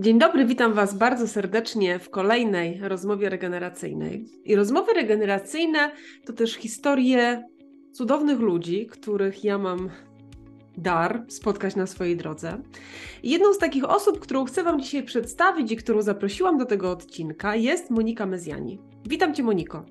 Dzień dobry, witam Was bardzo serdecznie w kolejnej rozmowie regeneracyjnej. I rozmowy regeneracyjne to też historie cudownych ludzi, których ja mam dar spotkać na swojej drodze. I jedną z takich osób, którą chcę Wam dzisiaj przedstawić i którą zaprosiłam do tego odcinka jest Monika Mezjani. Witam Cię Moniko.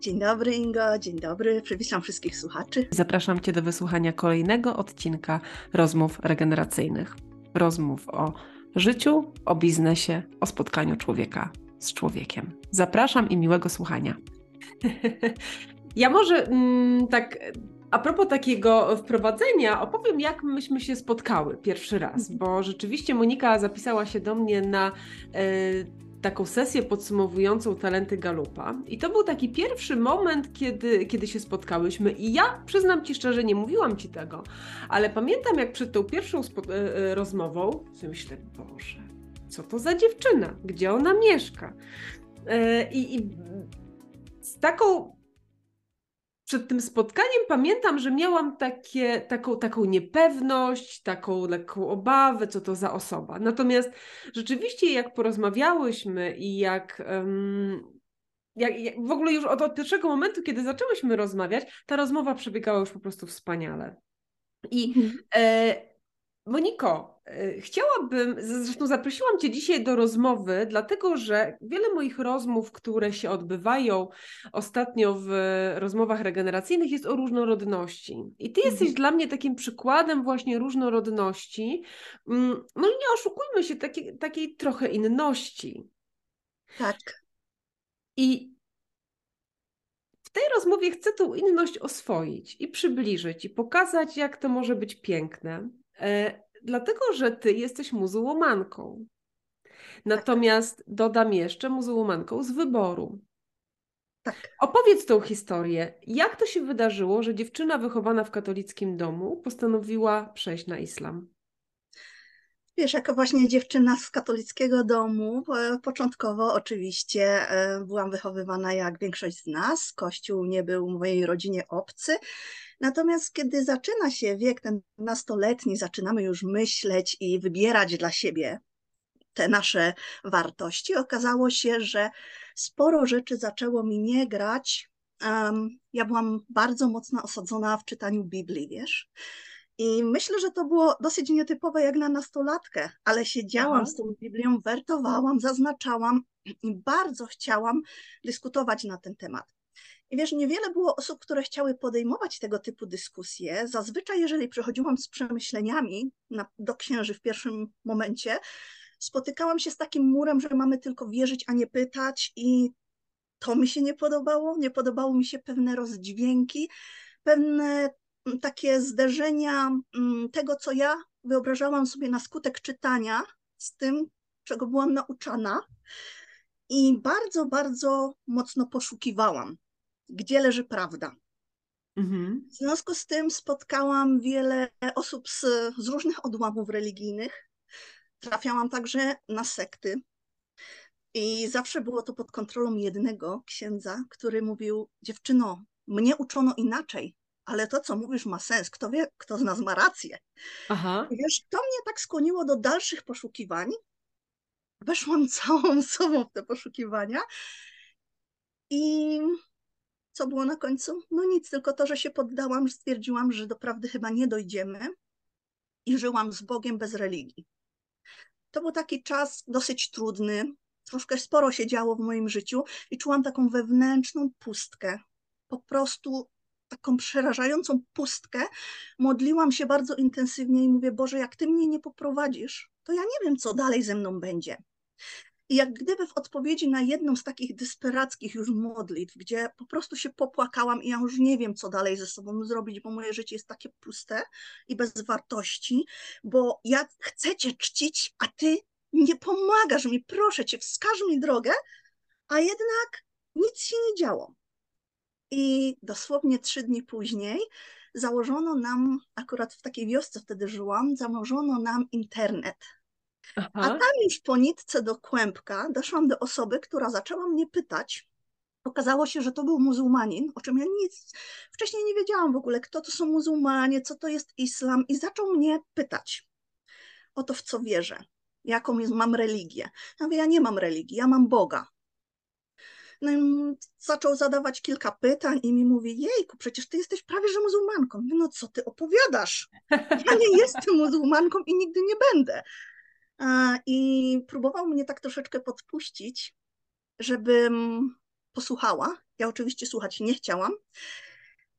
Dzień dobry Ingo, dzień dobry, przywitam wszystkich słuchaczy. Zapraszam Cię do wysłuchania kolejnego odcinka rozmów regeneracyjnych. Rozmów o życiu, o biznesie, o spotkaniu człowieka z człowiekiem. Zapraszam i miłego słuchania. ja może mm, tak a propos takiego wprowadzenia, opowiem, jak myśmy się spotkały pierwszy raz, bo rzeczywiście Monika zapisała się do mnie na e, taką sesję podsumowującą talenty Galupa. I to był taki pierwszy moment, kiedy, kiedy się spotkałyśmy. I ja przyznam Ci szczerze, nie mówiłam Ci tego, ale pamiętam, jak przed tą pierwszą e, e, rozmową sobie myślę, Boże, co to za dziewczyna? Gdzie ona mieszka? E, I, i z taką przed tym spotkaniem pamiętam, że miałam takie, taką, taką niepewność, taką lekką obawę, co to za osoba. Natomiast rzeczywiście, jak porozmawiałyśmy i jak. Um, jak, jak, w ogóle już od, od pierwszego momentu, kiedy zaczęłyśmy rozmawiać, ta rozmowa przebiegała już po prostu wspaniale. I mhm. e, Moniko, e, chciałabym, zresztą zaprosiłam Cię dzisiaj do rozmowy, dlatego że wiele moich rozmów, które się odbywają ostatnio w rozmowach regeneracyjnych, jest o różnorodności. I Ty jesteś mhm. dla mnie takim przykładem właśnie różnorodności. Mm, no i nie oszukujmy się, takiej, takiej trochę inności. Tak. I w tej rozmowie chcę tą inność oswoić i przybliżyć, i pokazać, jak to może być piękne. E, dlatego, że ty jesteś muzułmanką. Natomiast tak. dodam jeszcze muzułmanką z wyboru. Tak. Opowiedz tą historię. Jak to się wydarzyło, że dziewczyna wychowana w katolickim domu postanowiła przejść na islam? Wiesz, jako właśnie dziewczyna z katolickiego domu, e, początkowo oczywiście e, byłam wychowywana jak większość z nas. Kościół nie był w mojej rodzinie obcy. Natomiast kiedy zaczyna się wiek ten nastoletni, zaczynamy już myśleć i wybierać dla siebie te nasze wartości, okazało się, że sporo rzeczy zaczęło mi nie grać. Ja byłam bardzo mocno osadzona w czytaniu Biblii, wiesz. I myślę, że to było dosyć nietypowe jak na nastolatkę, ale siedziałam Aha. z tą Biblią, wertowałam, zaznaczałam i bardzo chciałam dyskutować na ten temat. I wiesz, niewiele było osób, które chciały podejmować tego typu dyskusje. Zazwyczaj, jeżeli przychodziłam z przemyśleniami na, do księży w pierwszym momencie, spotykałam się z takim murem, że mamy tylko wierzyć, a nie pytać, i to mi się nie podobało. Nie podobało mi się pewne rozdźwięki, pewne mm, takie zderzenia mm, tego, co ja wyobrażałam sobie na skutek czytania, z tym, czego byłam nauczana. I bardzo, bardzo mocno poszukiwałam gdzie leży prawda. Mhm. W związku z tym spotkałam wiele osób z, z różnych odłamów religijnych. Trafiałam także na sekty. I zawsze było to pod kontrolą jednego księdza, który mówił: Dziewczyno, mnie uczono inaczej, ale to, co mówisz, ma sens. Kto wie, kto z nas ma rację. Aha. I wiesz, to mnie tak skłoniło do dalszych poszukiwań. Weszłam całą sobą w te poszukiwania. I co było na końcu? No nic, tylko to, że się poddałam, że stwierdziłam, że do prawdy chyba nie dojdziemy i żyłam z Bogiem bez religii. To był taki czas dosyć trudny, troszkę sporo się działo w moim życiu i czułam taką wewnętrzną pustkę. Po prostu taką przerażającą pustkę. Modliłam się bardzo intensywnie i mówię: Boże, jak ty mnie nie poprowadzisz, to ja nie wiem, co dalej ze mną będzie. I jak gdyby w odpowiedzi na jedną z takich desperackich już modlitw, gdzie po prostu się popłakałam i ja już nie wiem, co dalej ze sobą zrobić, bo moje życie jest takie puste i bez wartości, bo ja chcę Cię czcić, a Ty nie pomagasz mi, proszę Cię, wskaż mi drogę, a jednak nic się nie działo. I dosłownie trzy dni później założono nam, akurat w takiej wiosce wtedy żyłam, założono nam internet Aha. A tam już po nitce do kłębka doszłam do osoby, która zaczęła mnie pytać. Okazało się, że to był muzułmanin, o czym ja nic wcześniej nie wiedziałam w ogóle, kto to są muzułmanie, co to jest islam, i zaczął mnie pytać o to, w co wierzę. jaką jest, mam religię. Ja mówię, ja nie mam religii, ja mam Boga. No i zaczął zadawać kilka pytań i mi mówi, jejku, przecież ty jesteś prawie że muzułmanką. Mówię, no co ty opowiadasz? Ja nie jestem muzułmanką i nigdy nie będę. I próbował mnie tak troszeczkę podpuścić, żebym posłuchała. Ja oczywiście słuchać nie chciałam.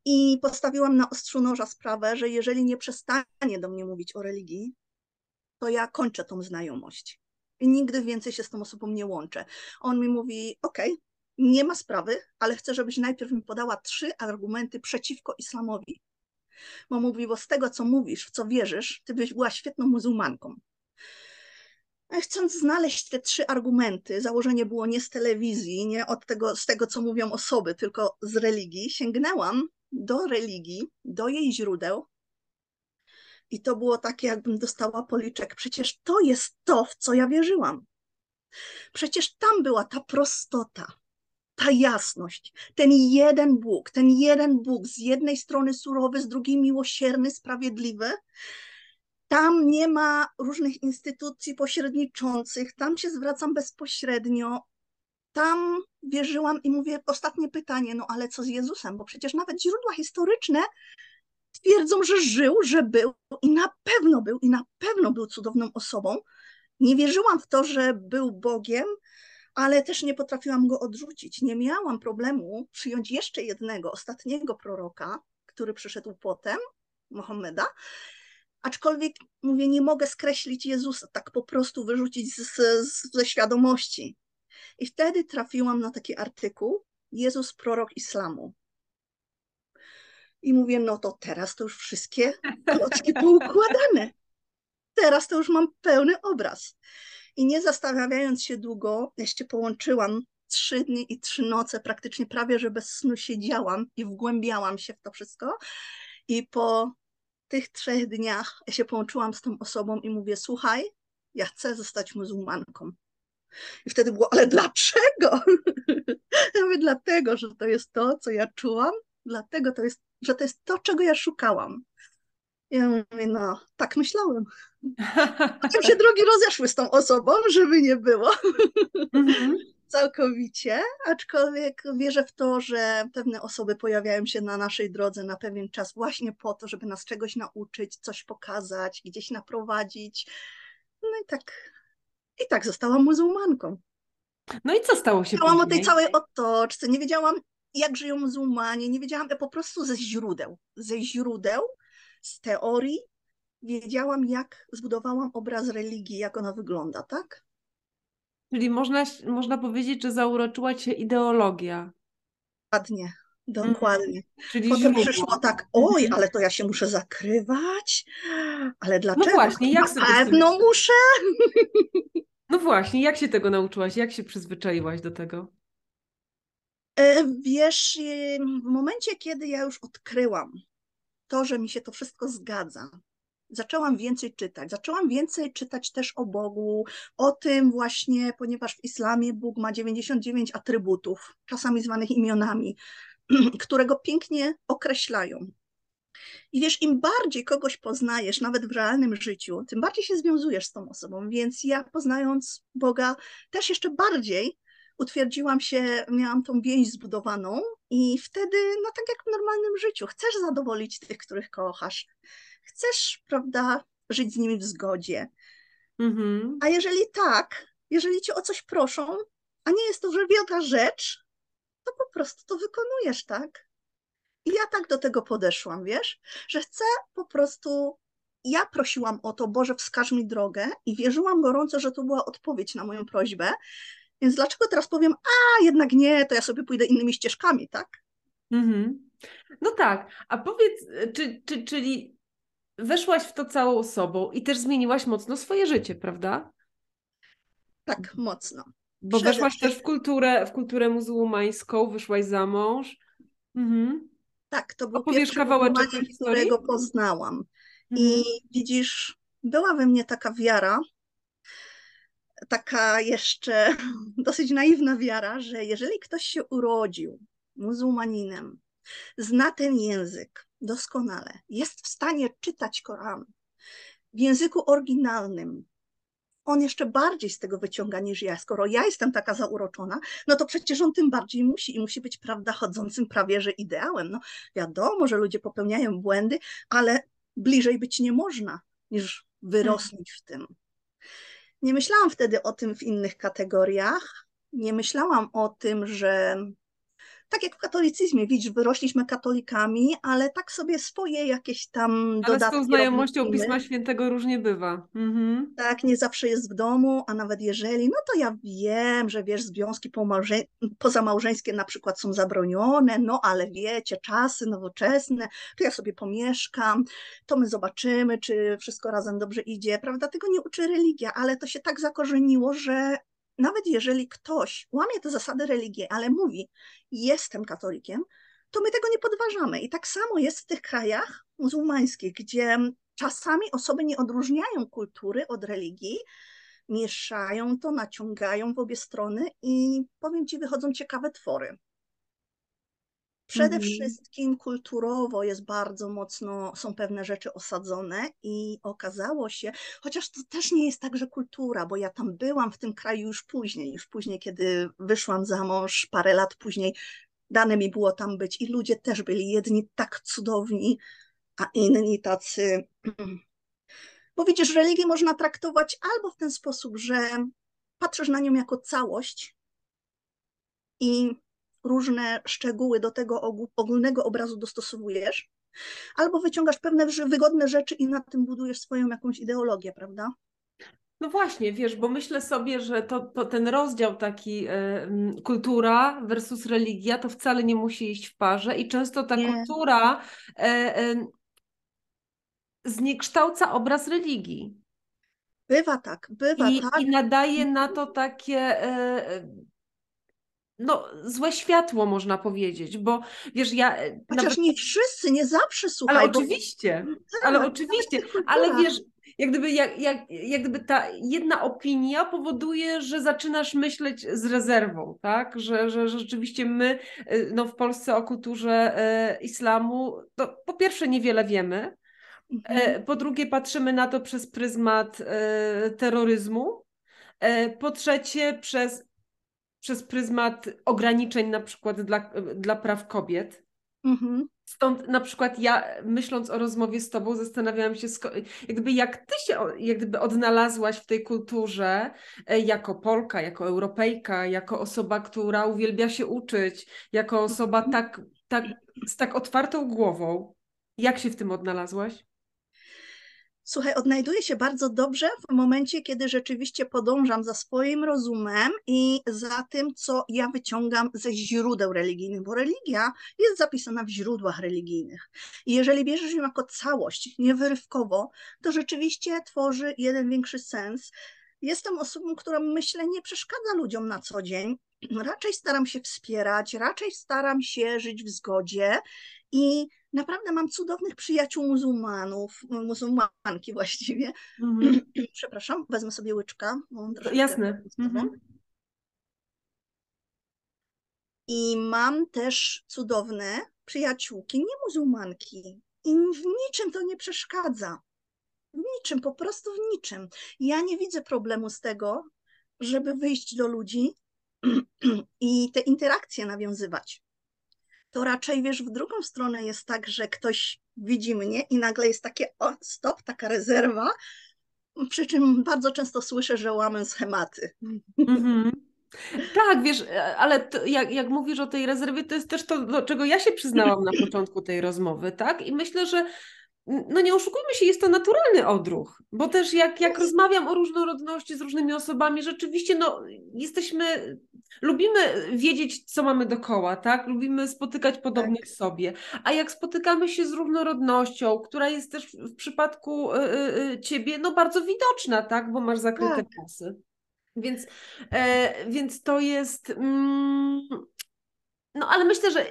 I postawiłam na ostrzu noża sprawę, że jeżeli nie przestanie do mnie mówić o religii, to ja kończę tą znajomość. I nigdy więcej się z tą osobą nie łączę. On mi mówi: OK, nie ma sprawy, ale chcę, żebyś najpierw mi podała trzy argumenty przeciwko islamowi. Bo mówi, bo z tego, co mówisz, w co wierzysz, ty byś była świetną muzułmanką. Chcąc znaleźć te trzy argumenty, założenie było nie z telewizji, nie od tego, z tego, co mówią osoby, tylko z religii, sięgnęłam do religii, do jej źródeł. I to było takie, jakbym dostała policzek. Przecież to jest to, w co ja wierzyłam. Przecież tam była ta prostota, ta jasność, ten jeden Bóg, ten jeden Bóg, z jednej strony surowy, z drugiej miłosierny, sprawiedliwy. Tam nie ma różnych instytucji pośredniczących, tam się zwracam bezpośrednio. Tam wierzyłam i mówię ostatnie pytanie, no ale co z Jezusem? Bo przecież nawet źródła historyczne twierdzą, że żył, że był i na pewno był, i na pewno był cudowną osobą. Nie wierzyłam w to, że był Bogiem, ale też nie potrafiłam go odrzucić. Nie miałam problemu przyjąć jeszcze jednego, ostatniego proroka, który przyszedł potem, Mohameda. Aczkolwiek mówię, nie mogę skreślić Jezusa, tak po prostu wyrzucić z, z, ze świadomości. I wtedy trafiłam na taki artykuł Jezus, prorok islamu. I mówię, no to teraz to już wszystkie klocki poukładane. Teraz to już mam pełny obraz. I nie zastanawiając się długo, się połączyłam trzy dni i trzy noce, praktycznie prawie, że bez snu siedziałam i wgłębiałam się w to wszystko. I po tych trzech dniach się połączyłam z tą osobą i mówię, słuchaj, ja chcę zostać muzułmanką. I wtedy było, ale dlaczego? Ja mówię, dlatego, że to jest to, co ja czułam, dlatego to jest, że to jest to, czego ja szukałam. Ja mówię, no, tak myślałem. Potem się drogi rozeszły z tą osobą, żeby nie było. Mhm. Całkowicie, aczkolwiek wierzę w to, że pewne osoby pojawiają się na naszej drodze na pewien czas właśnie po to, żeby nas czegoś nauczyć, coś pokazać, gdzieś naprowadzić. No i tak, i tak zostałam muzułmanką. No i co stało się Wiedziałam o tej całej otoczce, nie wiedziałam jak żyją muzułmanie, nie wiedziałam po prostu ze źródeł, ze źródeł, z teorii wiedziałam, jak zbudowałam obraz religii, jak ona wygląda, tak? Czyli można, można powiedzieć, że zauroczyła cię ideologia. Dokładnie, dokładnie. Mm. Czyli Potem źródło. przyszło tak, oj, ale to ja się muszę zakrywać, ale dlaczego? No właśnie, jak Na sobie pewno muszę. No właśnie, jak się tego nauczyłaś? Jak się przyzwyczaiłaś do tego? E, wiesz, w momencie, kiedy ja już odkryłam to, że mi się to wszystko zgadza, zaczęłam więcej czytać. Zaczęłam więcej czytać też o Bogu, o tym właśnie, ponieważ w islamie Bóg ma 99 atrybutów, czasami zwanych imionami, które go pięknie określają. I wiesz, im bardziej kogoś poznajesz, nawet w realnym życiu, tym bardziej się związujesz z tą osobą. Więc ja poznając Boga, też jeszcze bardziej utwierdziłam się, miałam tą więź zbudowaną i wtedy, no tak jak w normalnym życiu, chcesz zadowolić tych, których kochasz, chcesz, prawda, żyć z nimi w zgodzie. Mhm. A jeżeli tak, jeżeli cię o coś proszą, a nie jest to wielka rzecz, to po prostu to wykonujesz, tak? I ja tak do tego podeszłam, wiesz, że chcę po prostu. Ja prosiłam o to, Boże, wskaż mi drogę, i wierzyłam gorąco, że to była odpowiedź na moją prośbę. Więc dlaczego teraz powiem, a jednak nie, to ja sobie pójdę innymi ścieżkami, tak? Mhm. No tak, a powiedz, czy, czy, czyli weszłaś w to całą sobą i też zmieniłaś mocno swoje życie, prawda? Tak, mocno. Bo Przede weszłaś też w kulturę, w kulturę muzułmańską, wyszłaś za mąż. Mhm. Tak, to był Opowiesz pierwszy kawałeczek którego poznałam. Mhm. I widzisz, była we mnie taka wiara, taka jeszcze dosyć naiwna wiara, że jeżeli ktoś się urodził muzułmaninem, zna ten język doskonale, jest w stanie czytać Koran w języku oryginalnym, on jeszcze bardziej z tego wyciąga niż ja. Skoro ja jestem taka zauroczona, no to przecież on tym bardziej musi i musi być, prawda, chodzącym prawie że ideałem. No wiadomo, że ludzie popełniają błędy, ale bliżej być nie można niż wyrosnąć w tym. Nie myślałam wtedy o tym w innych kategoriach. Nie myślałam o tym, że tak jak w katolicyzmie, widzisz, wyrośliśmy katolikami, ale tak sobie swoje jakieś tam ale dodatki Ale z tą znajomością robimy. Pisma Świętego różnie bywa. Mhm. Tak, nie zawsze jest w domu, a nawet jeżeli, no to ja wiem, że wiesz, związki pozamałżeńskie na przykład są zabronione, no ale wiecie, czasy nowoczesne, to ja sobie pomieszkam, to my zobaczymy, czy wszystko razem dobrze idzie, prawda? Tego nie uczy religia, ale to się tak zakorzeniło, że nawet jeżeli ktoś łamie te zasady religii, ale mówi, jestem katolikiem, to my tego nie podważamy. I tak samo jest w tych krajach muzułmańskich, gdzie czasami osoby nie odróżniają kultury od religii, mieszają to, naciągają w obie strony i powiem Ci, wychodzą ciekawe twory. Przede mhm. wszystkim kulturowo jest bardzo mocno, są pewne rzeczy osadzone i okazało się, chociaż to też nie jest tak, że kultura, bo ja tam byłam w tym kraju już później, już później, kiedy wyszłam za mąż, parę lat później, dane mi było tam być i ludzie też byli jedni tak cudowni, a inni tacy. Bo widzisz, religię można traktować albo w ten sposób, że patrzysz na nią jako całość i różne szczegóły do tego ogólnego obrazu dostosowujesz, albo wyciągasz pewne wygodne rzeczy i na tym budujesz swoją jakąś ideologię, prawda? No właśnie, wiesz, bo myślę sobie, że to, to ten rozdział taki y, kultura versus religia to wcale nie musi iść w parze i często ta nie. kultura y, y, zniekształca obraz religii. Bywa tak, bywa I, tak. I nadaje na to takie no, złe światło, można powiedzieć, bo wiesz, ja... E, Chociaż nawet... nie wszyscy, nie zawsze, słuchaj. Ale oczywiście, bo... Tak, ale oczywiście, ale wiesz, jak gdyby, jak, jak, jak gdyby ta jedna opinia powoduje, że zaczynasz myśleć z rezerwą, tak? Że, że, że rzeczywiście my e, no, w Polsce o kulturze e, islamu, to po pierwsze niewiele wiemy, mhm. po drugie patrzymy na to przez pryzmat e, terroryzmu, e, po trzecie przez przez pryzmat ograniczeń na przykład dla, dla praw kobiet. Mhm. Stąd na przykład ja, myśląc o rozmowie z tobą, zastanawiałam się, jakby jak ty się jak gdyby odnalazłaś w tej kulturze e, jako Polka, jako Europejka, jako osoba, która uwielbia się uczyć, jako osoba mhm. tak, tak, z tak otwartą głową. Jak się w tym odnalazłaś? Słuchaj, odnajduję się bardzo dobrze w momencie, kiedy rzeczywiście podążam za swoim rozumem i za tym, co ja wyciągam ze źródeł religijnych, bo religia jest zapisana w źródłach religijnych. I jeżeli bierzesz ją jako całość, niewyrywkowo, to rzeczywiście tworzy jeden większy sens. Jestem osobą, która myślę nie przeszkadza ludziom na co dzień. Raczej staram się wspierać, raczej staram się żyć w zgodzie i naprawdę mam cudownych przyjaciół muzułmanów, muzułmanki właściwie. Mhm. Przepraszam, wezmę sobie łyczka. Jasne. Mhm. I mam też cudowne przyjaciółki, nie muzułmanki. I w niczym to nie przeszkadza. W niczym, po prostu w niczym. Ja nie widzę problemu z tego, żeby wyjść do ludzi i te interakcje nawiązywać to raczej wiesz, w drugą stronę jest tak, że ktoś widzi mnie i nagle jest takie o, stop, taka rezerwa, przy czym bardzo często słyszę, że łamę schematy. Mm-hmm. Tak, wiesz, ale to, jak, jak mówisz o tej rezerwie, to jest też to, do czego ja się przyznałam na początku tej rozmowy, tak? I myślę, że no nie oszukujmy się, jest to naturalny odruch, bo też jak, jak rozmawiam o różnorodności z różnymi osobami, rzeczywiście no, jesteśmy, lubimy wiedzieć, co mamy dokoła, tak? Lubimy spotykać podobnych tak. sobie, a jak spotykamy się z różnorodnością, która jest też w przypadku y, y, y ciebie, no bardzo widoczna, tak? Bo masz zakryte tak. pasy. Więc, e, więc to jest, mm, no ale myślę, że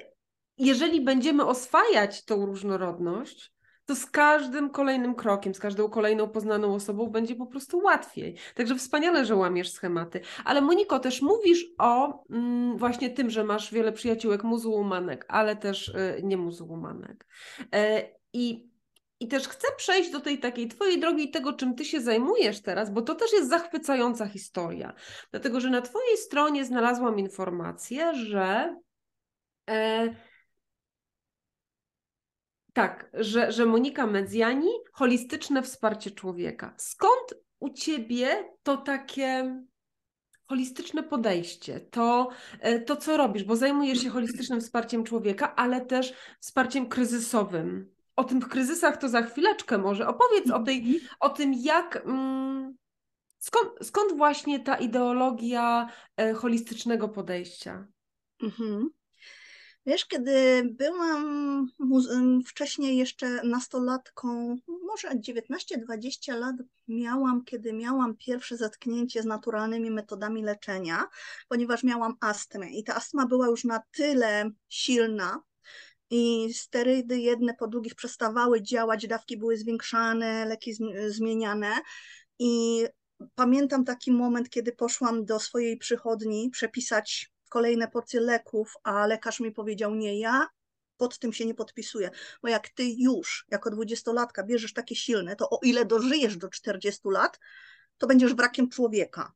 jeżeli będziemy oswajać tą różnorodność, to z każdym kolejnym krokiem, z każdą kolejną poznaną osobą będzie po prostu łatwiej. Także wspaniale, że łamiesz schematy. Ale Moniko, też mówisz o mm, właśnie tym, że masz wiele przyjaciółek muzułmanek, ale też y, nie muzułmanek. E, I I też chcę przejść do tej takiej Twojej drogi tego, czym Ty się zajmujesz teraz, bo to też jest zachwycająca historia. Dlatego, że na Twojej stronie znalazłam informację, że. E, tak, że, że Monika Mezjani, holistyczne wsparcie człowieka. Skąd u Ciebie to takie holistyczne podejście, to, e, to co robisz, bo zajmujesz się holistycznym wsparciem człowieka, ale też wsparciem kryzysowym. O tych kryzysach to za chwileczkę może. Opowiedz o, tej, mhm. o tym, jak. Mm, skąd, skąd właśnie ta ideologia e, holistycznego podejścia? Mhm. Wiesz, kiedy byłam wcześniej jeszcze nastolatką, może 19-20 lat miałam, kiedy miałam pierwsze zetknięcie z naturalnymi metodami leczenia, ponieważ miałam astmę i ta astma była już na tyle silna, i sterydy jedne po drugich przestawały działać, dawki były zwiększane, leki zmieniane. I pamiętam taki moment, kiedy poszłam do swojej przychodni przepisać kolejne porcje leków, a lekarz mi powiedział: Nie, ja pod tym się nie podpisuję, bo jak ty już jako dwudziestolatka bierzesz takie silne, to o ile dożyjesz do 40 lat, to będziesz wrakiem człowieka.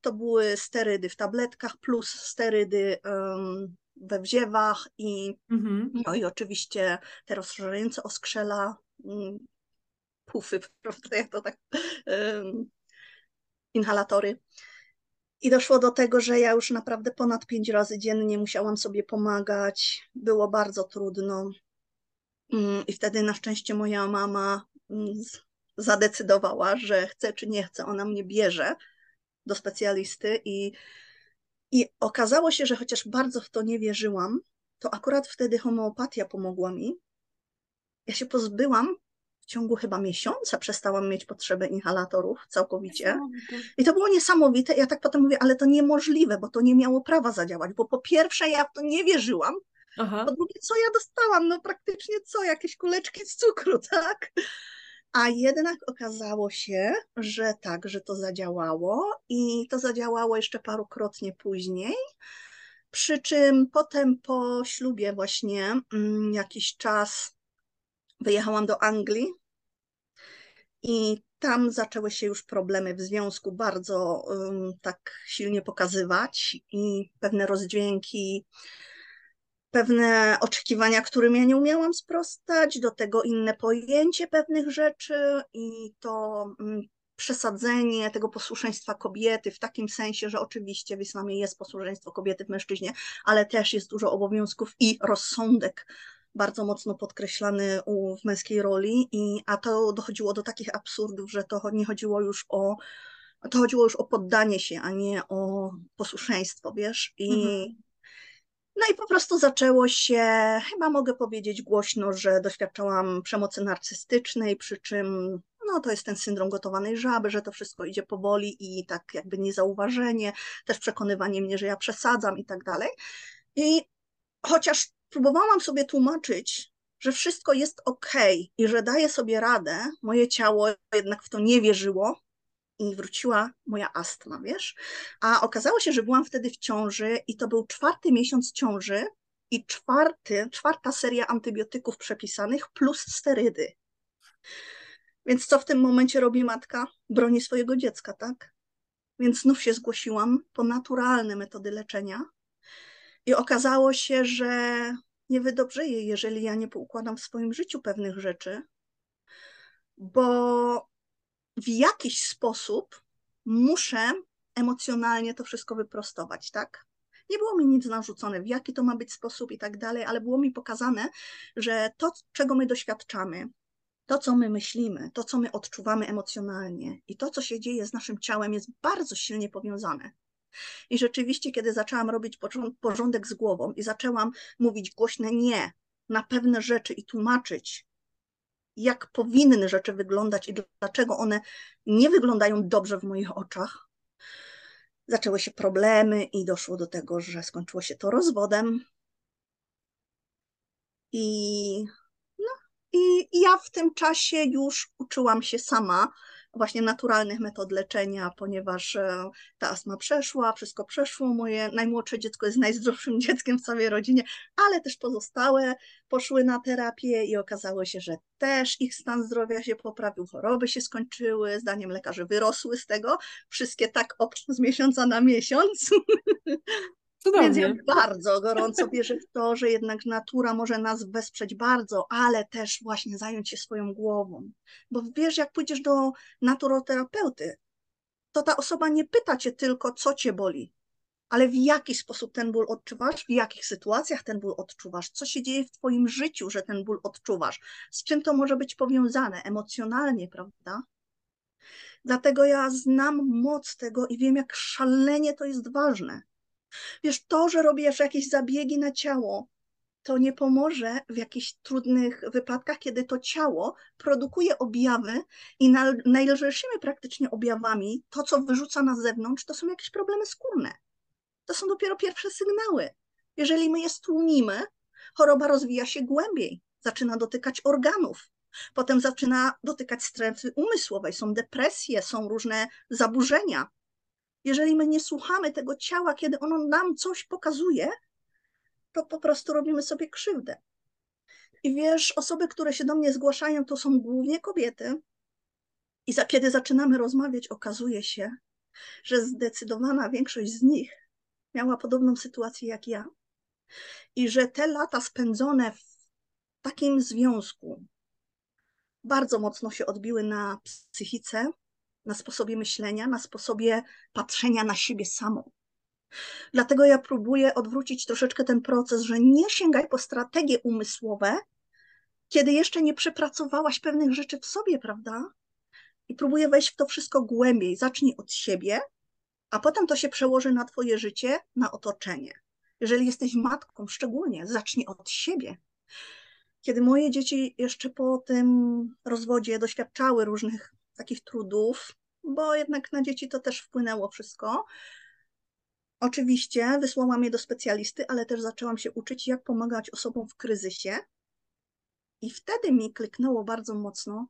To były sterydy w tabletkach plus sterydy um, we wziewach i, mhm. no i oczywiście te rozszerzające oskrzela, um, pufy, prawda, jak to tak, um, inhalatory. I doszło do tego, że ja już naprawdę ponad pięć razy dziennie musiałam sobie pomagać. Było bardzo trudno. Mm, I wtedy na szczęście moja mama mm, zadecydowała, że chce czy nie chce, ona mnie bierze do specjalisty i, i okazało się, że chociaż bardzo w to nie wierzyłam, to akurat wtedy homeopatia pomogła mi. Ja się pozbyłam w ciągu chyba miesiąca przestałam mieć potrzebę inhalatorów całkowicie. I to było niesamowite. Ja tak potem mówię, ale to niemożliwe, bo to nie miało prawa zadziałać, bo po pierwsze ja w to nie wierzyłam, Aha. po drugie co ja dostałam? No praktycznie co? Jakieś kuleczki z cukru, tak? A jednak okazało się, że tak, że to zadziałało i to zadziałało jeszcze parukrotnie później. Przy czym potem po ślubie właśnie mm, jakiś czas Wyjechałam do Anglii i tam zaczęły się już problemy w związku bardzo um, tak silnie pokazywać i pewne rozdźwięki, pewne oczekiwania, którym ja nie umiałam sprostać, do tego inne pojęcie pewnych rzeczy i to um, przesadzenie tego posłuszeństwa kobiety w takim sensie, że oczywiście w islamie jest posłuszeństwo kobiety w mężczyźnie, ale też jest dużo obowiązków i rozsądek bardzo mocno podkreślany u, w męskiej roli, i, a to dochodziło do takich absurdów, że to nie chodziło już o to chodziło już o poddanie się, a nie o posłuszeństwo, wiesz? I, mhm. No i po prostu zaczęło się, chyba mogę powiedzieć głośno, że doświadczałam przemocy narcystycznej, przy czym no to jest ten syndrom gotowanej żaby, że to wszystko idzie powoli i tak jakby niezauważenie, też przekonywanie mnie, że ja przesadzam i tak dalej. I chociaż próbowałam sobie tłumaczyć, że wszystko jest ok i że daję sobie radę, moje ciało jednak w to nie wierzyło i wróciła moja astma, wiesz? A okazało się, że byłam wtedy w ciąży i to był czwarty miesiąc ciąży i czwarty, czwarta seria antybiotyków przepisanych plus sterydy. Więc co w tym momencie robi matka? Broni swojego dziecka, tak? Więc znów się zgłosiłam po naturalne metody leczenia i okazało się, że nie wydobrzeję, jeżeli ja nie poukładam w swoim życiu pewnych rzeczy, bo w jakiś sposób muszę emocjonalnie to wszystko wyprostować, tak? Nie było mi nic narzucone, w jaki to ma być sposób i tak dalej, ale było mi pokazane, że to, czego my doświadczamy, to, co my myślimy, to, co my odczuwamy emocjonalnie i to, co się dzieje z naszym ciałem, jest bardzo silnie powiązane. I rzeczywiście, kiedy zaczęłam robić porządek z głową i zaczęłam mówić głośne nie na pewne rzeczy i tłumaczyć, jak powinny rzeczy wyglądać i dlaczego one nie wyglądają dobrze w moich oczach, zaczęły się problemy i doszło do tego, że skończyło się to rozwodem. I, no, i, i ja w tym czasie już uczyłam się sama właśnie naturalnych metod leczenia, ponieważ e, ta astma przeszła, wszystko przeszło. Moje najmłodsze dziecko jest najzdrowszym dzieckiem w całej rodzinie, ale też pozostałe poszły na terapię i okazało się, że też ich stan zdrowia się poprawił, choroby się skończyły, zdaniem lekarzy wyrosły z tego, wszystkie tak op z miesiąca na miesiąc. Cudownie. Więc ja bardzo gorąco wierzę w to, że jednak natura może nas wesprzeć bardzo, ale też właśnie zająć się swoją głową. Bo wiesz, jak pójdziesz do naturoterapeuty, to ta osoba nie pyta cię tylko, co cię boli, ale w jaki sposób ten ból odczuwasz, w jakich sytuacjach ten ból odczuwasz, co się dzieje w twoim życiu, że ten ból odczuwasz, z czym to może być powiązane emocjonalnie, prawda? Dlatego ja znam moc tego i wiem, jak szalenie to jest ważne. Wiesz, to, że robisz jakieś zabiegi na ciało, to nie pomoże w jakichś trudnych wypadkach, kiedy to ciało produkuje objawy i na, najlżejszymi praktycznie objawami, to co wyrzuca na zewnątrz, to są jakieś problemy skórne. To są dopiero pierwsze sygnały. Jeżeli my je stłumimy, choroba rozwija się głębiej, zaczyna dotykać organów, potem zaczyna dotykać strefy umysłowej, są depresje, są różne zaburzenia, jeżeli my nie słuchamy tego ciała, kiedy ono nam coś pokazuje, to po prostu robimy sobie krzywdę. I wiesz, osoby, które się do mnie zgłaszają, to są głównie kobiety. I za, kiedy zaczynamy rozmawiać, okazuje się, że zdecydowana większość z nich miała podobną sytuację jak ja. I że te lata spędzone w takim związku bardzo mocno się odbiły na psychice, na sposobie myślenia, na sposobie patrzenia na siebie samą. Dlatego ja próbuję odwrócić troszeczkę ten proces, że nie sięgaj po strategie umysłowe, kiedy jeszcze nie przepracowałaś pewnych rzeczy w sobie, prawda? I próbuję wejść w to wszystko głębiej. Zacznij od siebie, a potem to się przełoży na Twoje życie, na otoczenie. Jeżeli jesteś matką, szczególnie zacznij od siebie. Kiedy moje dzieci jeszcze po tym rozwodzie doświadczały różnych takich trudów, bo jednak na dzieci to też wpłynęło wszystko. Oczywiście wysłałam je do specjalisty, ale też zaczęłam się uczyć, jak pomagać osobom w kryzysie. I wtedy mi kliknęło bardzo mocno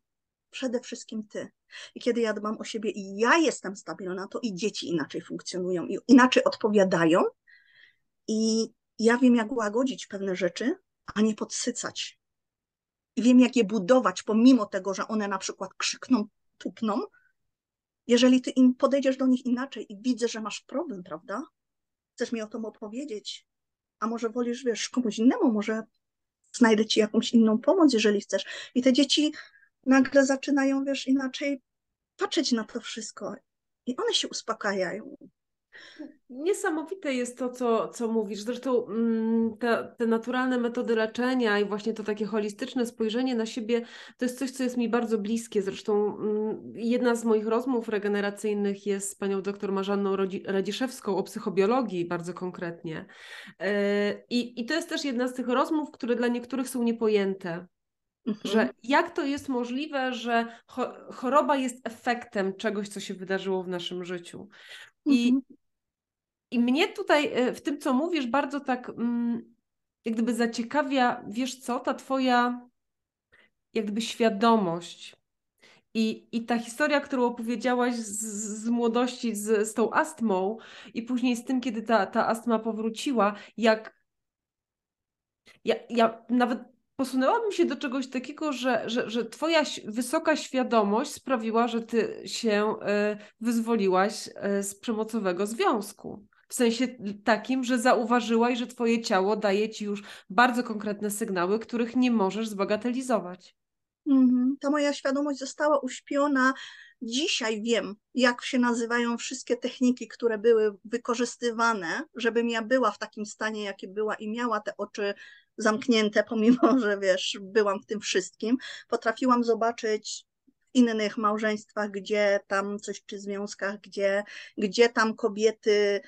przede wszystkim ty. I kiedy ja dbam o siebie i ja jestem stabilna, to i dzieci inaczej funkcjonują i inaczej odpowiadają. I ja wiem, jak łagodzić pewne rzeczy, a nie podsycać. I wiem, jak je budować, pomimo tego, że one na przykład krzykną, tupną, jeżeli ty im podejdziesz do nich inaczej i widzę, że masz problem, prawda? Chcesz mi o tym opowiedzieć, a może wolisz, wiesz, komuś innemu, może znajdę ci jakąś inną pomoc, jeżeli chcesz. I te dzieci nagle zaczynają, wiesz, inaczej patrzeć na to wszystko i one się uspokajają. Niesamowite jest to, co, co mówisz. Zresztą mm, te, te naturalne metody leczenia i właśnie to takie holistyczne spojrzenie na siebie to jest coś, co jest mi bardzo bliskie. Zresztą mm, jedna z moich rozmów regeneracyjnych jest z panią doktor Marzanną Radziszewską o psychobiologii bardzo konkretnie. E, I, I to jest też jedna z tych rozmów, które dla niektórych są niepojęte. Mhm. Że jak to jest możliwe, że choroba jest efektem czegoś, co się wydarzyło w naszym życiu. I mhm. I mnie tutaj e, w tym, co mówisz, bardzo tak mm, jak gdyby zaciekawia, wiesz co, ta twoja jak gdyby świadomość i, i ta historia, którą opowiedziałaś z, z młodości z, z tą astmą i później z tym, kiedy ta, ta astma powróciła, jak ja, ja nawet posunęłabym się do czegoś takiego, że, że, że Twoja wysoka świadomość sprawiła, że Ty się y, wyzwoliłaś y, z przemocowego związku. W sensie takim, że zauważyłaś, że twoje ciało daje ci już bardzo konkretne sygnały, których nie możesz zbagatelizować. Mhm. Ta moja świadomość została uśpiona. Dzisiaj wiem, jak się nazywają wszystkie techniki, które były wykorzystywane, żebym ja była w takim stanie, jaki była i miała te oczy zamknięte, pomimo że wiesz, byłam w tym wszystkim. Potrafiłam zobaczyć innych małżeństwach, gdzie tam coś, czy związkach, gdzie, gdzie tam kobiety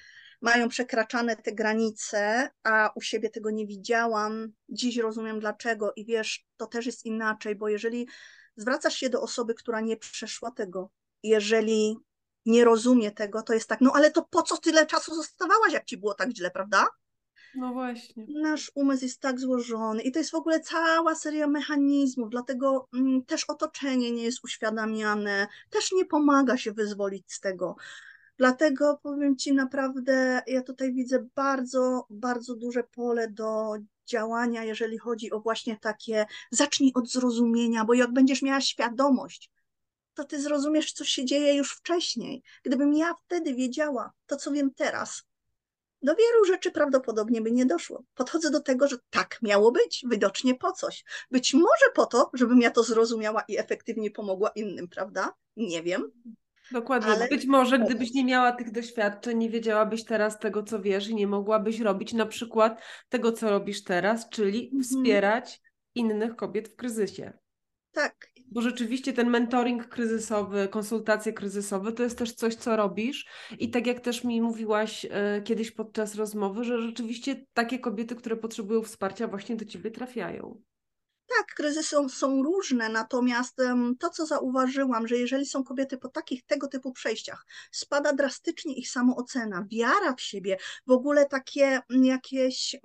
mają przekraczane te granice, a u siebie tego nie widziałam. Dziś rozumiem dlaczego i wiesz, to też jest inaczej, bo jeżeli zwracasz się do osoby, która nie przeszła tego, jeżeli nie rozumie tego, to jest tak, no ale to po co tyle czasu zostawałaś, jak ci było tak źle, prawda? No właśnie. Nasz umysł jest tak złożony i to jest w ogóle cała seria mechanizmów, dlatego mm, też otoczenie nie jest uświadamiane, też nie pomaga się wyzwolić z tego. Dlatego powiem Ci naprawdę, ja tutaj widzę bardzo, bardzo duże pole do działania, jeżeli chodzi o właśnie takie, zacznij od zrozumienia, bo jak będziesz miała świadomość, to ty zrozumiesz, co się dzieje już wcześniej. Gdybym ja wtedy wiedziała to, co wiem teraz, do wielu rzeczy prawdopodobnie by nie doszło. Podchodzę do tego, że tak miało być, widocznie po coś. Być może po to, żebym ja to zrozumiała i efektywnie pomogła innym, prawda? Nie wiem. Dokładnie. Ale... Być może gdybyś nie miała tych doświadczeń, nie wiedziałabyś teraz tego, co wiesz i nie mogłabyś robić na przykład tego, co robisz teraz, czyli mhm. wspierać innych kobiet w kryzysie. Tak. Bo rzeczywiście ten mentoring kryzysowy, konsultacje kryzysowe to jest też coś, co robisz. I tak jak też mi mówiłaś y, kiedyś podczas rozmowy, że rzeczywiście takie kobiety, które potrzebują wsparcia, właśnie do ciebie trafiają. Tak, kryzysy są, różne, natomiast to, co zauważyłam, że jeżeli są kobiety po takich tego typu przejściach, spada drastycznie ich samoocena, wiara w siebie, w ogóle takie jakieś.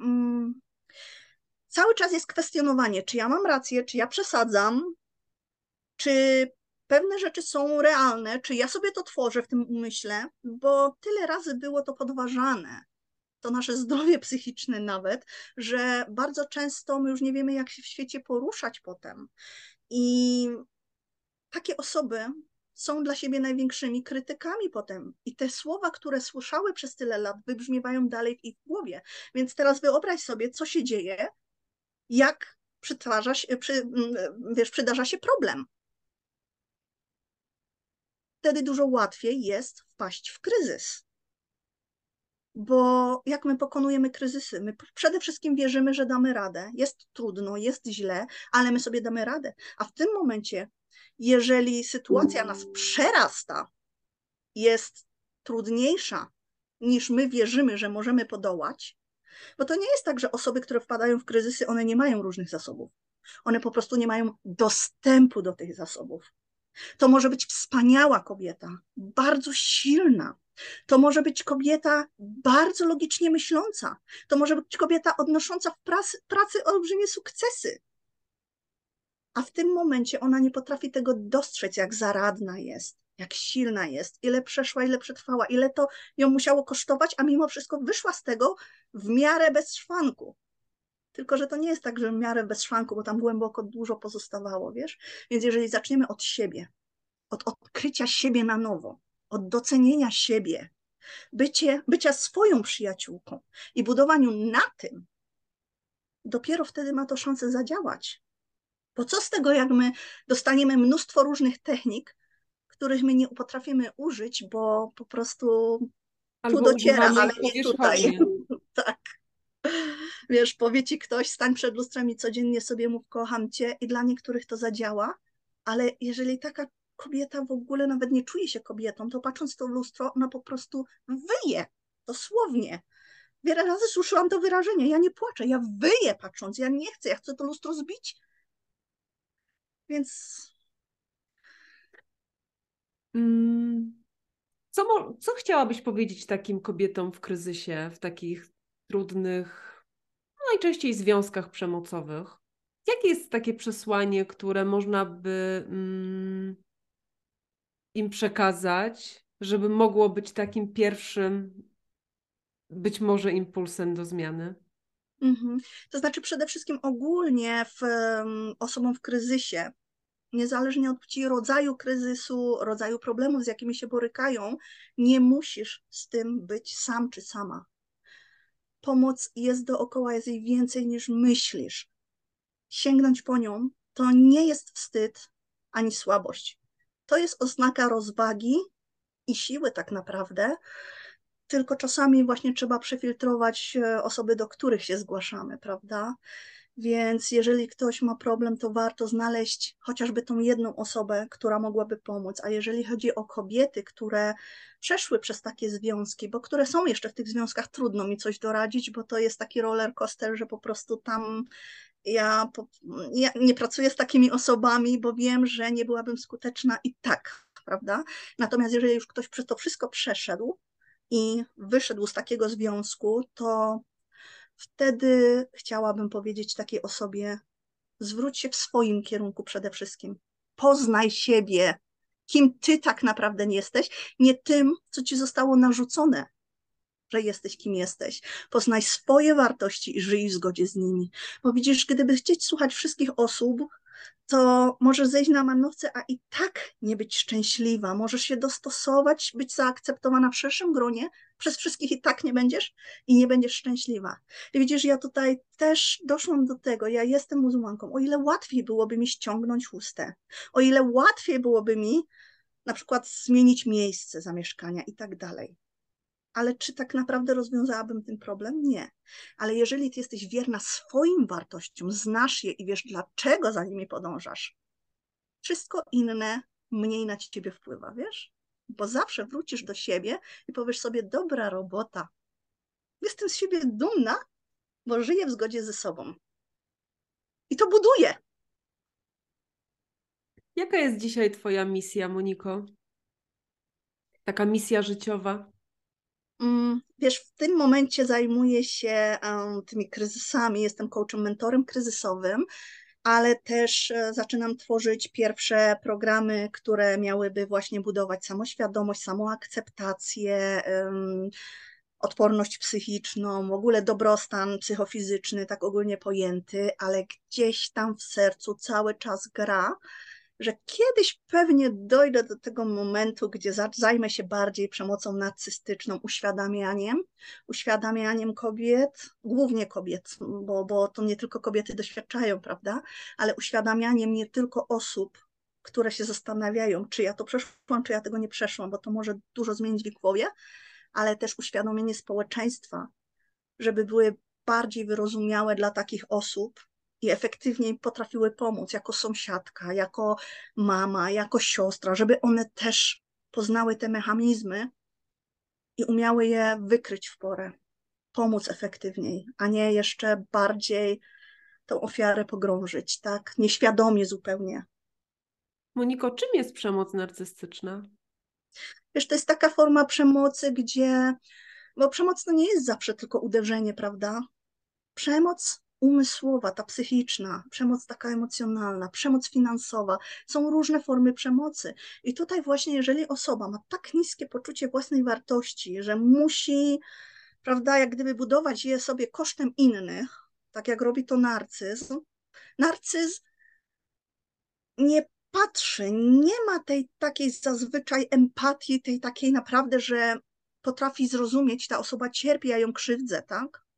Cały czas jest kwestionowanie, czy ja mam rację, czy ja przesadzam, czy pewne rzeczy są realne, czy ja sobie to tworzę w tym umyśle, bo tyle razy było to podważane to nasze zdrowie psychiczne nawet, że bardzo często my już nie wiemy, jak się w świecie poruszać potem. I takie osoby są dla siebie największymi krytykami potem. I te słowa, które słyszały przez tyle lat, wybrzmiewają dalej w ich głowie. Więc teraz wyobraź sobie, co się dzieje, jak przytwarza się, przy, wiesz, przydarza się problem. Wtedy dużo łatwiej jest wpaść w kryzys bo jak my pokonujemy kryzysy? My przede wszystkim wierzymy, że damy radę. Jest trudno, jest źle, ale my sobie damy radę. A w tym momencie, jeżeli sytuacja nas przerasta, jest trudniejsza niż my wierzymy, że możemy podołać, bo to nie jest tak, że osoby, które wpadają w kryzysy, one nie mają różnych zasobów. One po prostu nie mają dostępu do tych zasobów. To może być wspaniała kobieta, bardzo silna, to może być kobieta bardzo logicznie myśląca. To może być kobieta odnosząca w pracy, pracy olbrzymie sukcesy. A w tym momencie ona nie potrafi tego dostrzec, jak zaradna jest, jak silna jest, ile przeszła, ile przetrwała, ile to ją musiało kosztować, a mimo wszystko wyszła z tego w miarę bez szwanku. Tylko, że to nie jest tak, że w miarę bez szwanku, bo tam głęboko dużo pozostawało, wiesz? Więc jeżeli zaczniemy od siebie, od odkrycia siebie na nowo, od docenienia siebie, bycie, bycia swoją przyjaciółką i budowaniu na tym, dopiero wtedy ma to szansę zadziałać. Bo co z tego, jak my dostaniemy mnóstwo różnych technik, których my nie potrafimy użyć, bo po prostu Albo tu dociera, ale nie tutaj. tak. Wiesz, powie ci ktoś, stań przed lustrem i codziennie sobie mów, kocham cię, i dla niektórych to zadziała, ale jeżeli taka kobieta w ogóle nawet nie czuje się kobietą, to patrząc w to lustro, ona po prostu wyje, dosłownie. Wiele razy słyszałam to wyrażenie, ja nie płaczę, ja wyję patrząc, ja nie chcę, ja chcę to lustro zbić. Więc... Mm, co, co chciałabyś powiedzieć takim kobietom w kryzysie, w takich trudnych, najczęściej związkach przemocowych? Jakie jest takie przesłanie, które można by mm, im przekazać, żeby mogło być takim pierwszym, być może impulsem do zmiany? Mhm. To znaczy przede wszystkim ogólnie w, um, osobom w kryzysie, niezależnie od płci, rodzaju kryzysu, rodzaju problemów, z jakimi się borykają, nie musisz z tym być sam czy sama. Pomoc jest dookoła, jest jej więcej niż myślisz. Sięgnąć po nią to nie jest wstyd ani słabość to jest oznaka rozwagi i siły tak naprawdę, tylko czasami właśnie trzeba przefiltrować e, osoby, do których się zgłaszamy, prawda? Więc jeżeli ktoś ma problem, to warto znaleźć chociażby tą jedną osobę, która mogłaby pomóc. A jeżeli chodzi o kobiety, które przeszły przez takie związki, bo które są jeszcze w tych związkach, trudno mi coś doradzić, bo to jest taki roller coaster, że po prostu tam ja, ja nie pracuję z takimi osobami, bo wiem, że nie byłabym skuteczna i tak, prawda? Natomiast jeżeli już ktoś przez to wszystko przeszedł i wyszedł z takiego związku, to wtedy chciałabym powiedzieć takiej osobie: zwróć się w swoim kierunku przede wszystkim. Poznaj siebie, kim ty tak naprawdę nie jesteś, nie tym, co ci zostało narzucone, że jesteś kim jesteś. Poznaj swoje wartości i żyj w zgodzie z nimi. Bo widzisz, gdyby chcieć słuchać wszystkich osób, to możesz zejść na manowce, a i tak nie być szczęśliwa. Możesz się dostosować, być zaakceptowana w szerszym gronie, przez wszystkich i tak nie będziesz i nie będziesz szczęśliwa. I widzisz, ja tutaj też doszłam do tego, ja jestem muzułmanką, o ile łatwiej byłoby mi ściągnąć chustę, o ile łatwiej byłoby mi na przykład zmienić miejsce zamieszkania i tak dalej. Ale czy tak naprawdę rozwiązałabym ten problem? Nie. Ale jeżeli ty jesteś wierna swoim wartościom, znasz je i wiesz, dlaczego za nimi podążasz, wszystko inne mniej na ciebie wpływa, wiesz? Bo zawsze wrócisz do siebie i powiesz sobie, dobra robota. Jestem z siebie dumna, bo żyję w zgodzie ze sobą. I to buduje. Jaka jest dzisiaj Twoja misja, Moniko? Taka misja życiowa? Mm, wiesz, w tym momencie zajmuję się tymi kryzysami, jestem coachem, mentorem kryzysowym, ale też e, zaczynam tworzyć pierwsze programy, które miałyby właśnie budować samoświadomość, samoakceptację, odporność psychiczną, w ogóle dobrostan psychofizyczny, tak ogólnie pojęty, ale gdzieś tam w sercu cały czas gra że kiedyś pewnie dojdę do tego momentu, gdzie zajmę się bardziej przemocą narcystyczną, uświadamianiem, uświadamianiem kobiet, głównie kobiet, bo, bo to nie tylko kobiety doświadczają, prawda, ale uświadamianiem nie tylko osób, które się zastanawiają, czy ja to przeszłam, czy ja tego nie przeszłam, bo to może dużo zmienić w głowie, ale też uświadomienie społeczeństwa, żeby były bardziej wyrozumiałe dla takich osób, i efektywniej potrafiły pomóc jako sąsiadka, jako mama, jako siostra, żeby one też poznały te mechanizmy i umiały je wykryć w porę, pomóc efektywniej, a nie jeszcze bardziej tą ofiarę pogrążyć, tak? Nieświadomie zupełnie. Moniko, czym jest przemoc narcystyczna? Wiesz, to jest taka forma przemocy, gdzie, bo przemoc to nie jest zawsze tylko uderzenie, prawda? Przemoc umysłowa, ta psychiczna, przemoc taka emocjonalna, przemoc finansowa. Są różne formy przemocy. I tutaj właśnie, jeżeli osoba ma tak niskie poczucie własnej wartości, że musi, prawda, jak gdyby budować je sobie kosztem innych, tak jak robi to narcyzm, narcyzm nie patrzy, nie ma tej takiej zazwyczaj empatii, tej takiej naprawdę, że potrafi zrozumieć, ta osoba cierpi, ja ją krzywdzę, tak?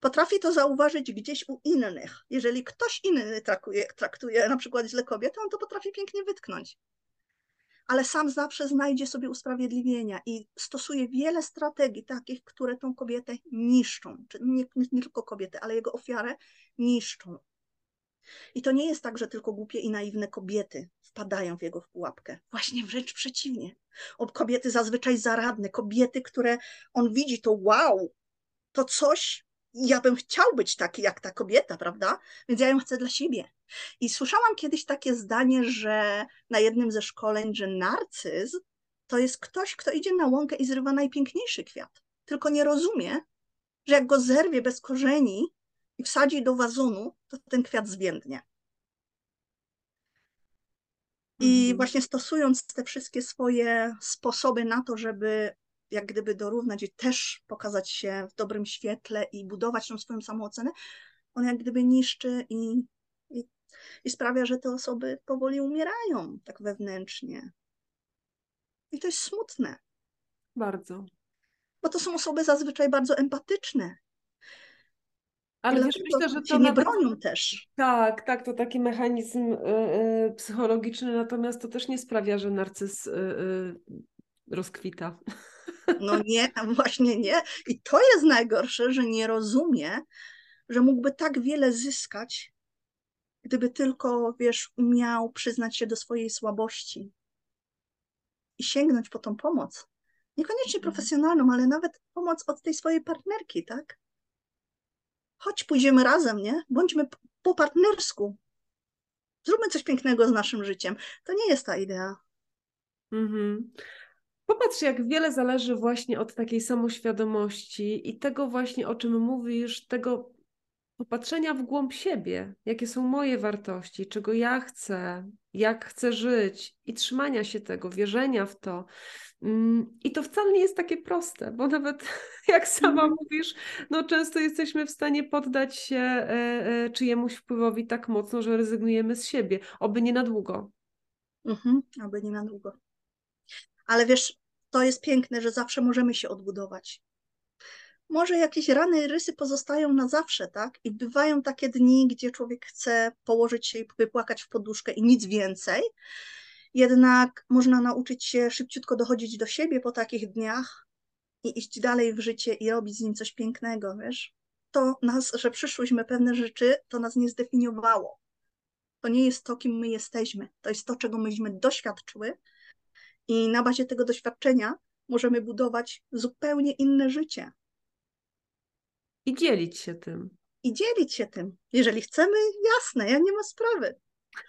Potrafi to zauważyć gdzieś u innych. Jeżeli ktoś inny traktuje, traktuje na przykład źle kobietę, on to potrafi pięknie wytknąć. Ale sam zawsze znajdzie sobie usprawiedliwienia i stosuje wiele strategii takich, które tą kobietę niszczą. Czy nie, nie tylko kobietę, ale jego ofiarę niszczą. I to nie jest tak, że tylko głupie i naiwne kobiety wpadają w jego pułapkę. Właśnie wręcz przeciwnie. O, kobiety zazwyczaj zaradne, kobiety, które on widzi, to wow, to coś, ja bym chciał być taki jak ta kobieta, prawda? Więc ja ją chcę dla siebie. I słyszałam kiedyś takie zdanie, że na jednym ze szkoleń, że narcyz to jest ktoś, kto idzie na łąkę i zrywa najpiękniejszy kwiat. Tylko nie rozumie, że jak go zerwie bez korzeni i wsadzi do wazonu, to ten kwiat zwiędnie. I mhm. właśnie stosując te wszystkie swoje sposoby na to, żeby jak gdyby dorównać i też pokazać się w dobrym świetle i budować tą swoją samoocenę, on jak gdyby niszczy i, i, i sprawia, że te osoby powoli umierają tak wewnętrznie. I to jest smutne. Bardzo. Bo to są osoby zazwyczaj bardzo empatyczne. Ale wiesz, myślę, że to nie bronią też. Tak, tak, to taki mechanizm y, y, psychologiczny, natomiast to też nie sprawia, że narcyz y, rozkwita. No nie, właśnie nie. I to jest najgorsze, że nie rozumie, że mógłby tak wiele zyskać, gdyby tylko, wiesz, umiał przyznać się do swojej słabości i sięgnąć po tą pomoc. Niekoniecznie mhm. profesjonalną, ale nawet pomoc od tej swojej partnerki, tak? Chodź, pójdziemy razem, nie? Bądźmy po partnersku. Zróbmy coś pięknego z naszym życiem. To nie jest ta idea. Mhm. Popatrz, jak wiele zależy właśnie od takiej samoświadomości i tego właśnie, o czym mówisz, tego popatrzenia w głąb siebie, jakie są moje wartości, czego ja chcę, jak chcę żyć i trzymania się tego, wierzenia w to. Mm, I to wcale nie jest takie proste, bo nawet jak sama mhm. mówisz, no często jesteśmy w stanie poddać się e, e, czyjemuś wpływowi tak mocno, że rezygnujemy z siebie, oby nie na długo. Mhm, oby nie na długo. Ale wiesz, to jest piękne, że zawsze możemy się odbudować może jakieś rany, rysy pozostają na zawsze, tak? I bywają takie dni, gdzie człowiek chce położyć się i wypłakać w poduszkę i nic więcej. Jednak można nauczyć się szybciutko dochodzić do siebie po takich dniach i iść dalej w życie i robić z nim coś pięknego, wiesz? To nas, że przyszłyśmy pewne rzeczy, to nas nie zdefiniowało. To nie jest to, kim my jesteśmy. To jest to, czego myśmy doświadczyły i na bazie tego doświadczenia możemy budować zupełnie inne życie. I dzielić się tym. I dzielić się tym. Jeżeli chcemy, jasne, ja nie ma sprawy.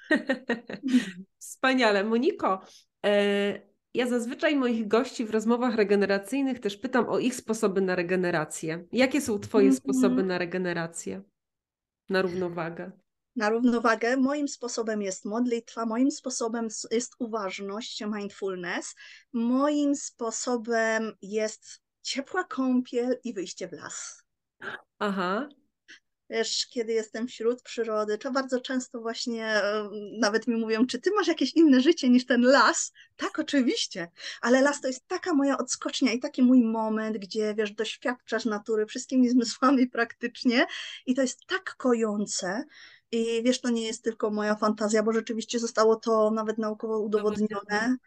Wspaniale. Moniko, e, ja zazwyczaj moich gości w rozmowach regeneracyjnych też pytam o ich sposoby na regenerację. Jakie są Twoje mm -hmm. sposoby na regenerację, na równowagę? Na równowagę moim sposobem jest modlitwa, moim sposobem jest uważność, mindfulness, moim sposobem jest ciepła kąpiel i wyjście w las. Aha. Wiesz, kiedy jestem wśród przyrody, to bardzo często właśnie nawet mi mówią, czy ty masz jakieś inne życie niż ten las? Tak, oczywiście, ale las to jest taka moja odskocznia i taki mój moment, gdzie wiesz, doświadczasz natury wszystkimi zmysłami praktycznie i to jest tak kojące. I wiesz, to nie jest tylko moja fantazja, bo rzeczywiście zostało to nawet naukowo udowodnione.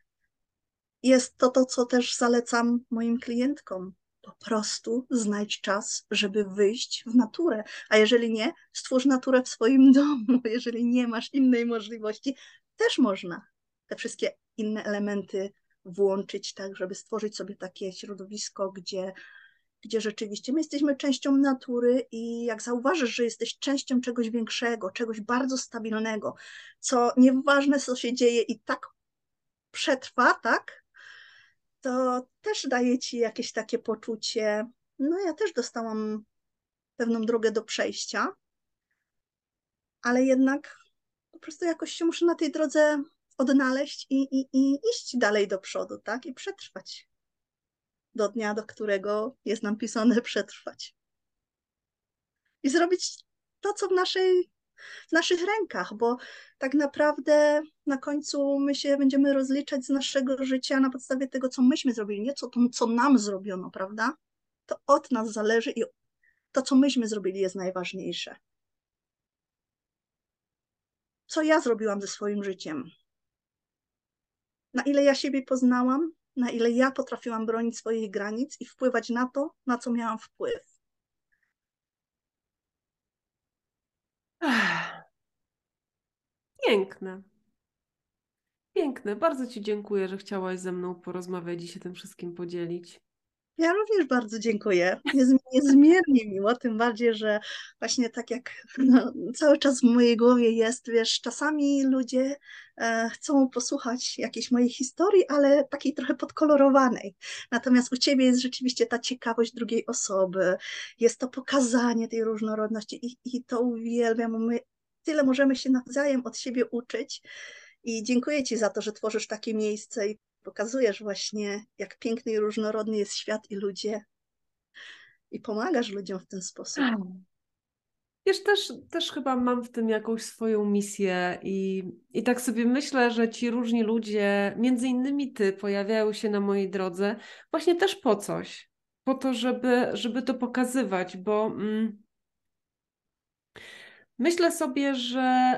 Jest to to, co też zalecam moim klientkom po prostu znajdź czas, żeby wyjść w naturę. A jeżeli nie, stwórz naturę w swoim domu. Jeżeli nie masz innej możliwości, też można te wszystkie inne elementy włączyć, tak, żeby stworzyć sobie takie środowisko, gdzie, gdzie rzeczywiście my jesteśmy częścią natury i jak zauważysz, że jesteś częścią czegoś większego, czegoś bardzo stabilnego, co nieważne, co się dzieje i tak przetrwa, tak, to też daje ci jakieś takie poczucie. No, ja też dostałam pewną drogę do przejścia, ale jednak po prostu jakoś się muszę na tej drodze odnaleźć i, i, i iść dalej do przodu, tak? I przetrwać do dnia, do którego jest nam pisane przetrwać. I zrobić to, co w naszej w naszych rękach, bo tak naprawdę na końcu my się będziemy rozliczać z naszego życia na podstawie tego, co myśmy zrobili, nie co, co nam zrobiono, prawda? To od nas zależy i to, co myśmy zrobili, jest najważniejsze. Co ja zrobiłam ze swoim życiem? Na ile ja siebie poznałam, na ile ja potrafiłam bronić swoich granic i wpływać na to, na co miałam wpływ. Piękne. Piękne. Bardzo Ci dziękuję, że chciałaś ze mną porozmawiać i się tym wszystkim podzielić. Ja również bardzo dziękuję. Niezmiernie miło, tym bardziej, że właśnie tak jak no, cały czas w mojej głowie jest, wiesz, czasami ludzie e, chcą posłuchać jakiejś mojej historii, ale takiej trochę podkolorowanej. Natomiast u Ciebie jest rzeczywiście ta ciekawość drugiej osoby, jest to pokazanie tej różnorodności i, i to uwielbiam. My tyle możemy się nawzajem od siebie uczyć. I dziękuję Ci za to, że tworzysz takie miejsce pokazujesz właśnie, jak piękny i różnorodny jest świat i ludzie. I pomagasz ludziom w ten sposób. Wiesz, też, też chyba mam w tym jakąś swoją misję i, i tak sobie myślę, że ci różni ludzie, między innymi ty, pojawiają się na mojej drodze właśnie też po coś. Po to, żeby, żeby to pokazywać, bo mm, myślę sobie, że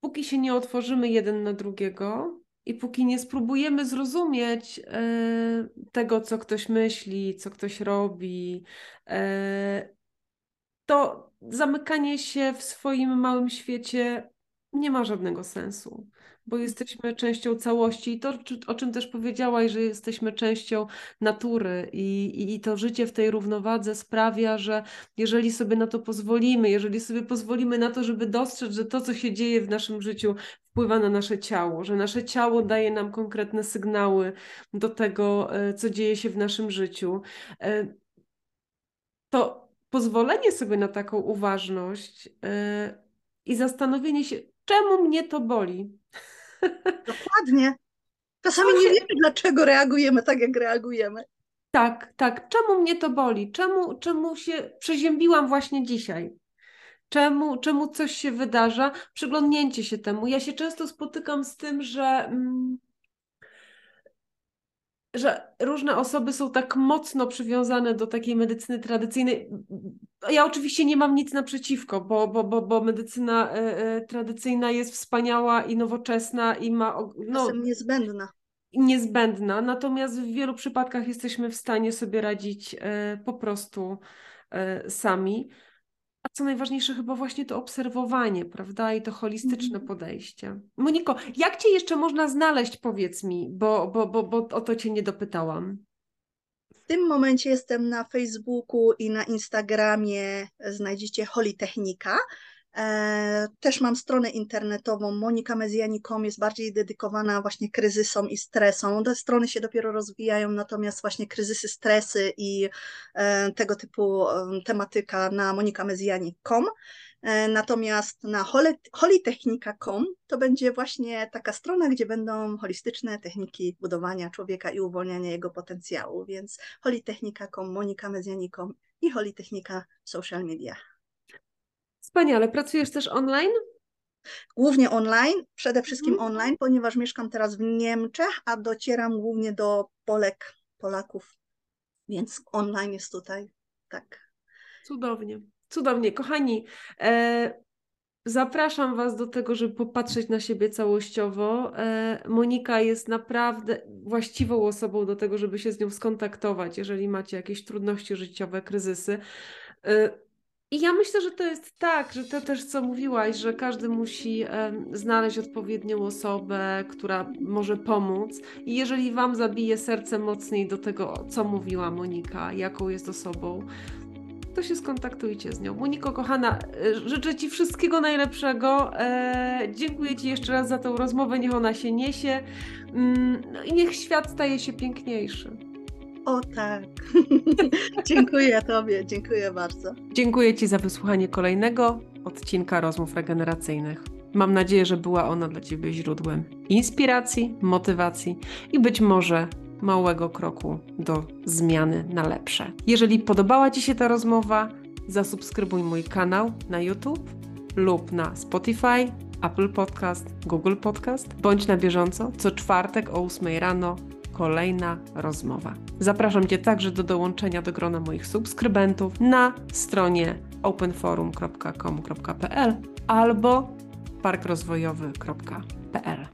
póki się nie otworzymy jeden na drugiego, i póki nie spróbujemy zrozumieć e, tego, co ktoś myśli, co ktoś robi, e, to zamykanie się w swoim małym świecie nie ma żadnego sensu. Bo jesteśmy częścią całości i to, o czym też powiedziałaś, że jesteśmy częścią natury i, i, i to życie w tej równowadze sprawia, że jeżeli sobie na to pozwolimy, jeżeli sobie pozwolimy na to, żeby dostrzec, że to, co się dzieje w naszym życiu, wpływa na nasze ciało, że nasze ciało daje nam konkretne sygnały do tego, e, co dzieje się w naszym życiu, e, to pozwolenie sobie na taką uważność e, i zastanowienie się, czemu mnie to boli. Dokładnie. Czasami nie wiemy, dlaczego reagujemy tak, jak reagujemy. Tak, tak. Czemu mnie to boli? Czemu, czemu się przeziębiłam właśnie dzisiaj? Czemu, czemu coś się wydarza? Przyglądnięcie się temu. Ja się często spotykam z tym, że. Mm, że różne osoby są tak mocno przywiązane do takiej medycyny tradycyjnej. Ja oczywiście nie mam nic naprzeciwko, bo, bo, bo, bo medycyna e, e, tradycyjna jest wspaniała i nowoczesna i ma. No, niezbędna. Niezbędna, natomiast w wielu przypadkach jesteśmy w stanie sobie radzić e, po prostu sami. A co najważniejsze, chyba właśnie to obserwowanie, prawda? I to holistyczne mm. podejście. Moniko, jak cię jeszcze można znaleźć, powiedz mi, bo, bo, bo, bo o to cię nie dopytałam. W tym momencie jestem na Facebooku i na Instagramie. Znajdziecie Holitechnika. E, też mam stronę internetową monikamezjani.com, jest bardziej dedykowana właśnie kryzysom i stresom. Te strony się dopiero rozwijają, natomiast właśnie kryzysy, stresy i e, tego typu e, tematyka na monikamezjani.com. Natomiast na holitechnika.com to będzie właśnie taka strona, gdzie będą holistyczne techniki budowania człowieka i uwolniania jego potencjału, więc holitechnika.com, monikamezjani.com i holitechnika social media. Wspaniale. Pracujesz też online? Głównie online, przede wszystkim mhm. online, ponieważ mieszkam teraz w Niemczech, a docieram głównie do Polek, Polaków, więc online jest tutaj, tak. Cudownie, cudownie. Kochani, e, zapraszam Was do tego, żeby popatrzeć na siebie całościowo. E, Monika jest naprawdę właściwą osobą do tego, żeby się z nią skontaktować, jeżeli macie jakieś trudności życiowe, kryzysy. E, i ja myślę, że to jest tak, że to też co mówiłaś, że każdy musi znaleźć odpowiednią osobę, która może pomóc. I jeżeli Wam zabije serce mocniej do tego, co mówiła Monika, jaką jest osobą, to się skontaktujcie z nią. Moniko, kochana, e, życzę Ci wszystkiego najlepszego. E, dziękuję Ci jeszcze raz za tą rozmowę. Niech ona się niesie mm, no i niech świat staje się piękniejszy. O tak. dziękuję Tobie, dziękuję bardzo. Dziękuję Ci za wysłuchanie kolejnego odcinka rozmów regeneracyjnych. Mam nadzieję, że była ona dla Ciebie źródłem inspiracji, motywacji i być może małego kroku do zmiany na lepsze. Jeżeli podobała Ci się ta rozmowa, zasubskrybuj mój kanał na YouTube lub na Spotify, Apple Podcast, Google Podcast. Bądź na bieżąco co czwartek o 8 rano kolejna rozmowa. Zapraszam Cię także do dołączenia do grona moich subskrybentów na stronie openforum.com.pl albo parkrozwojowy.pl.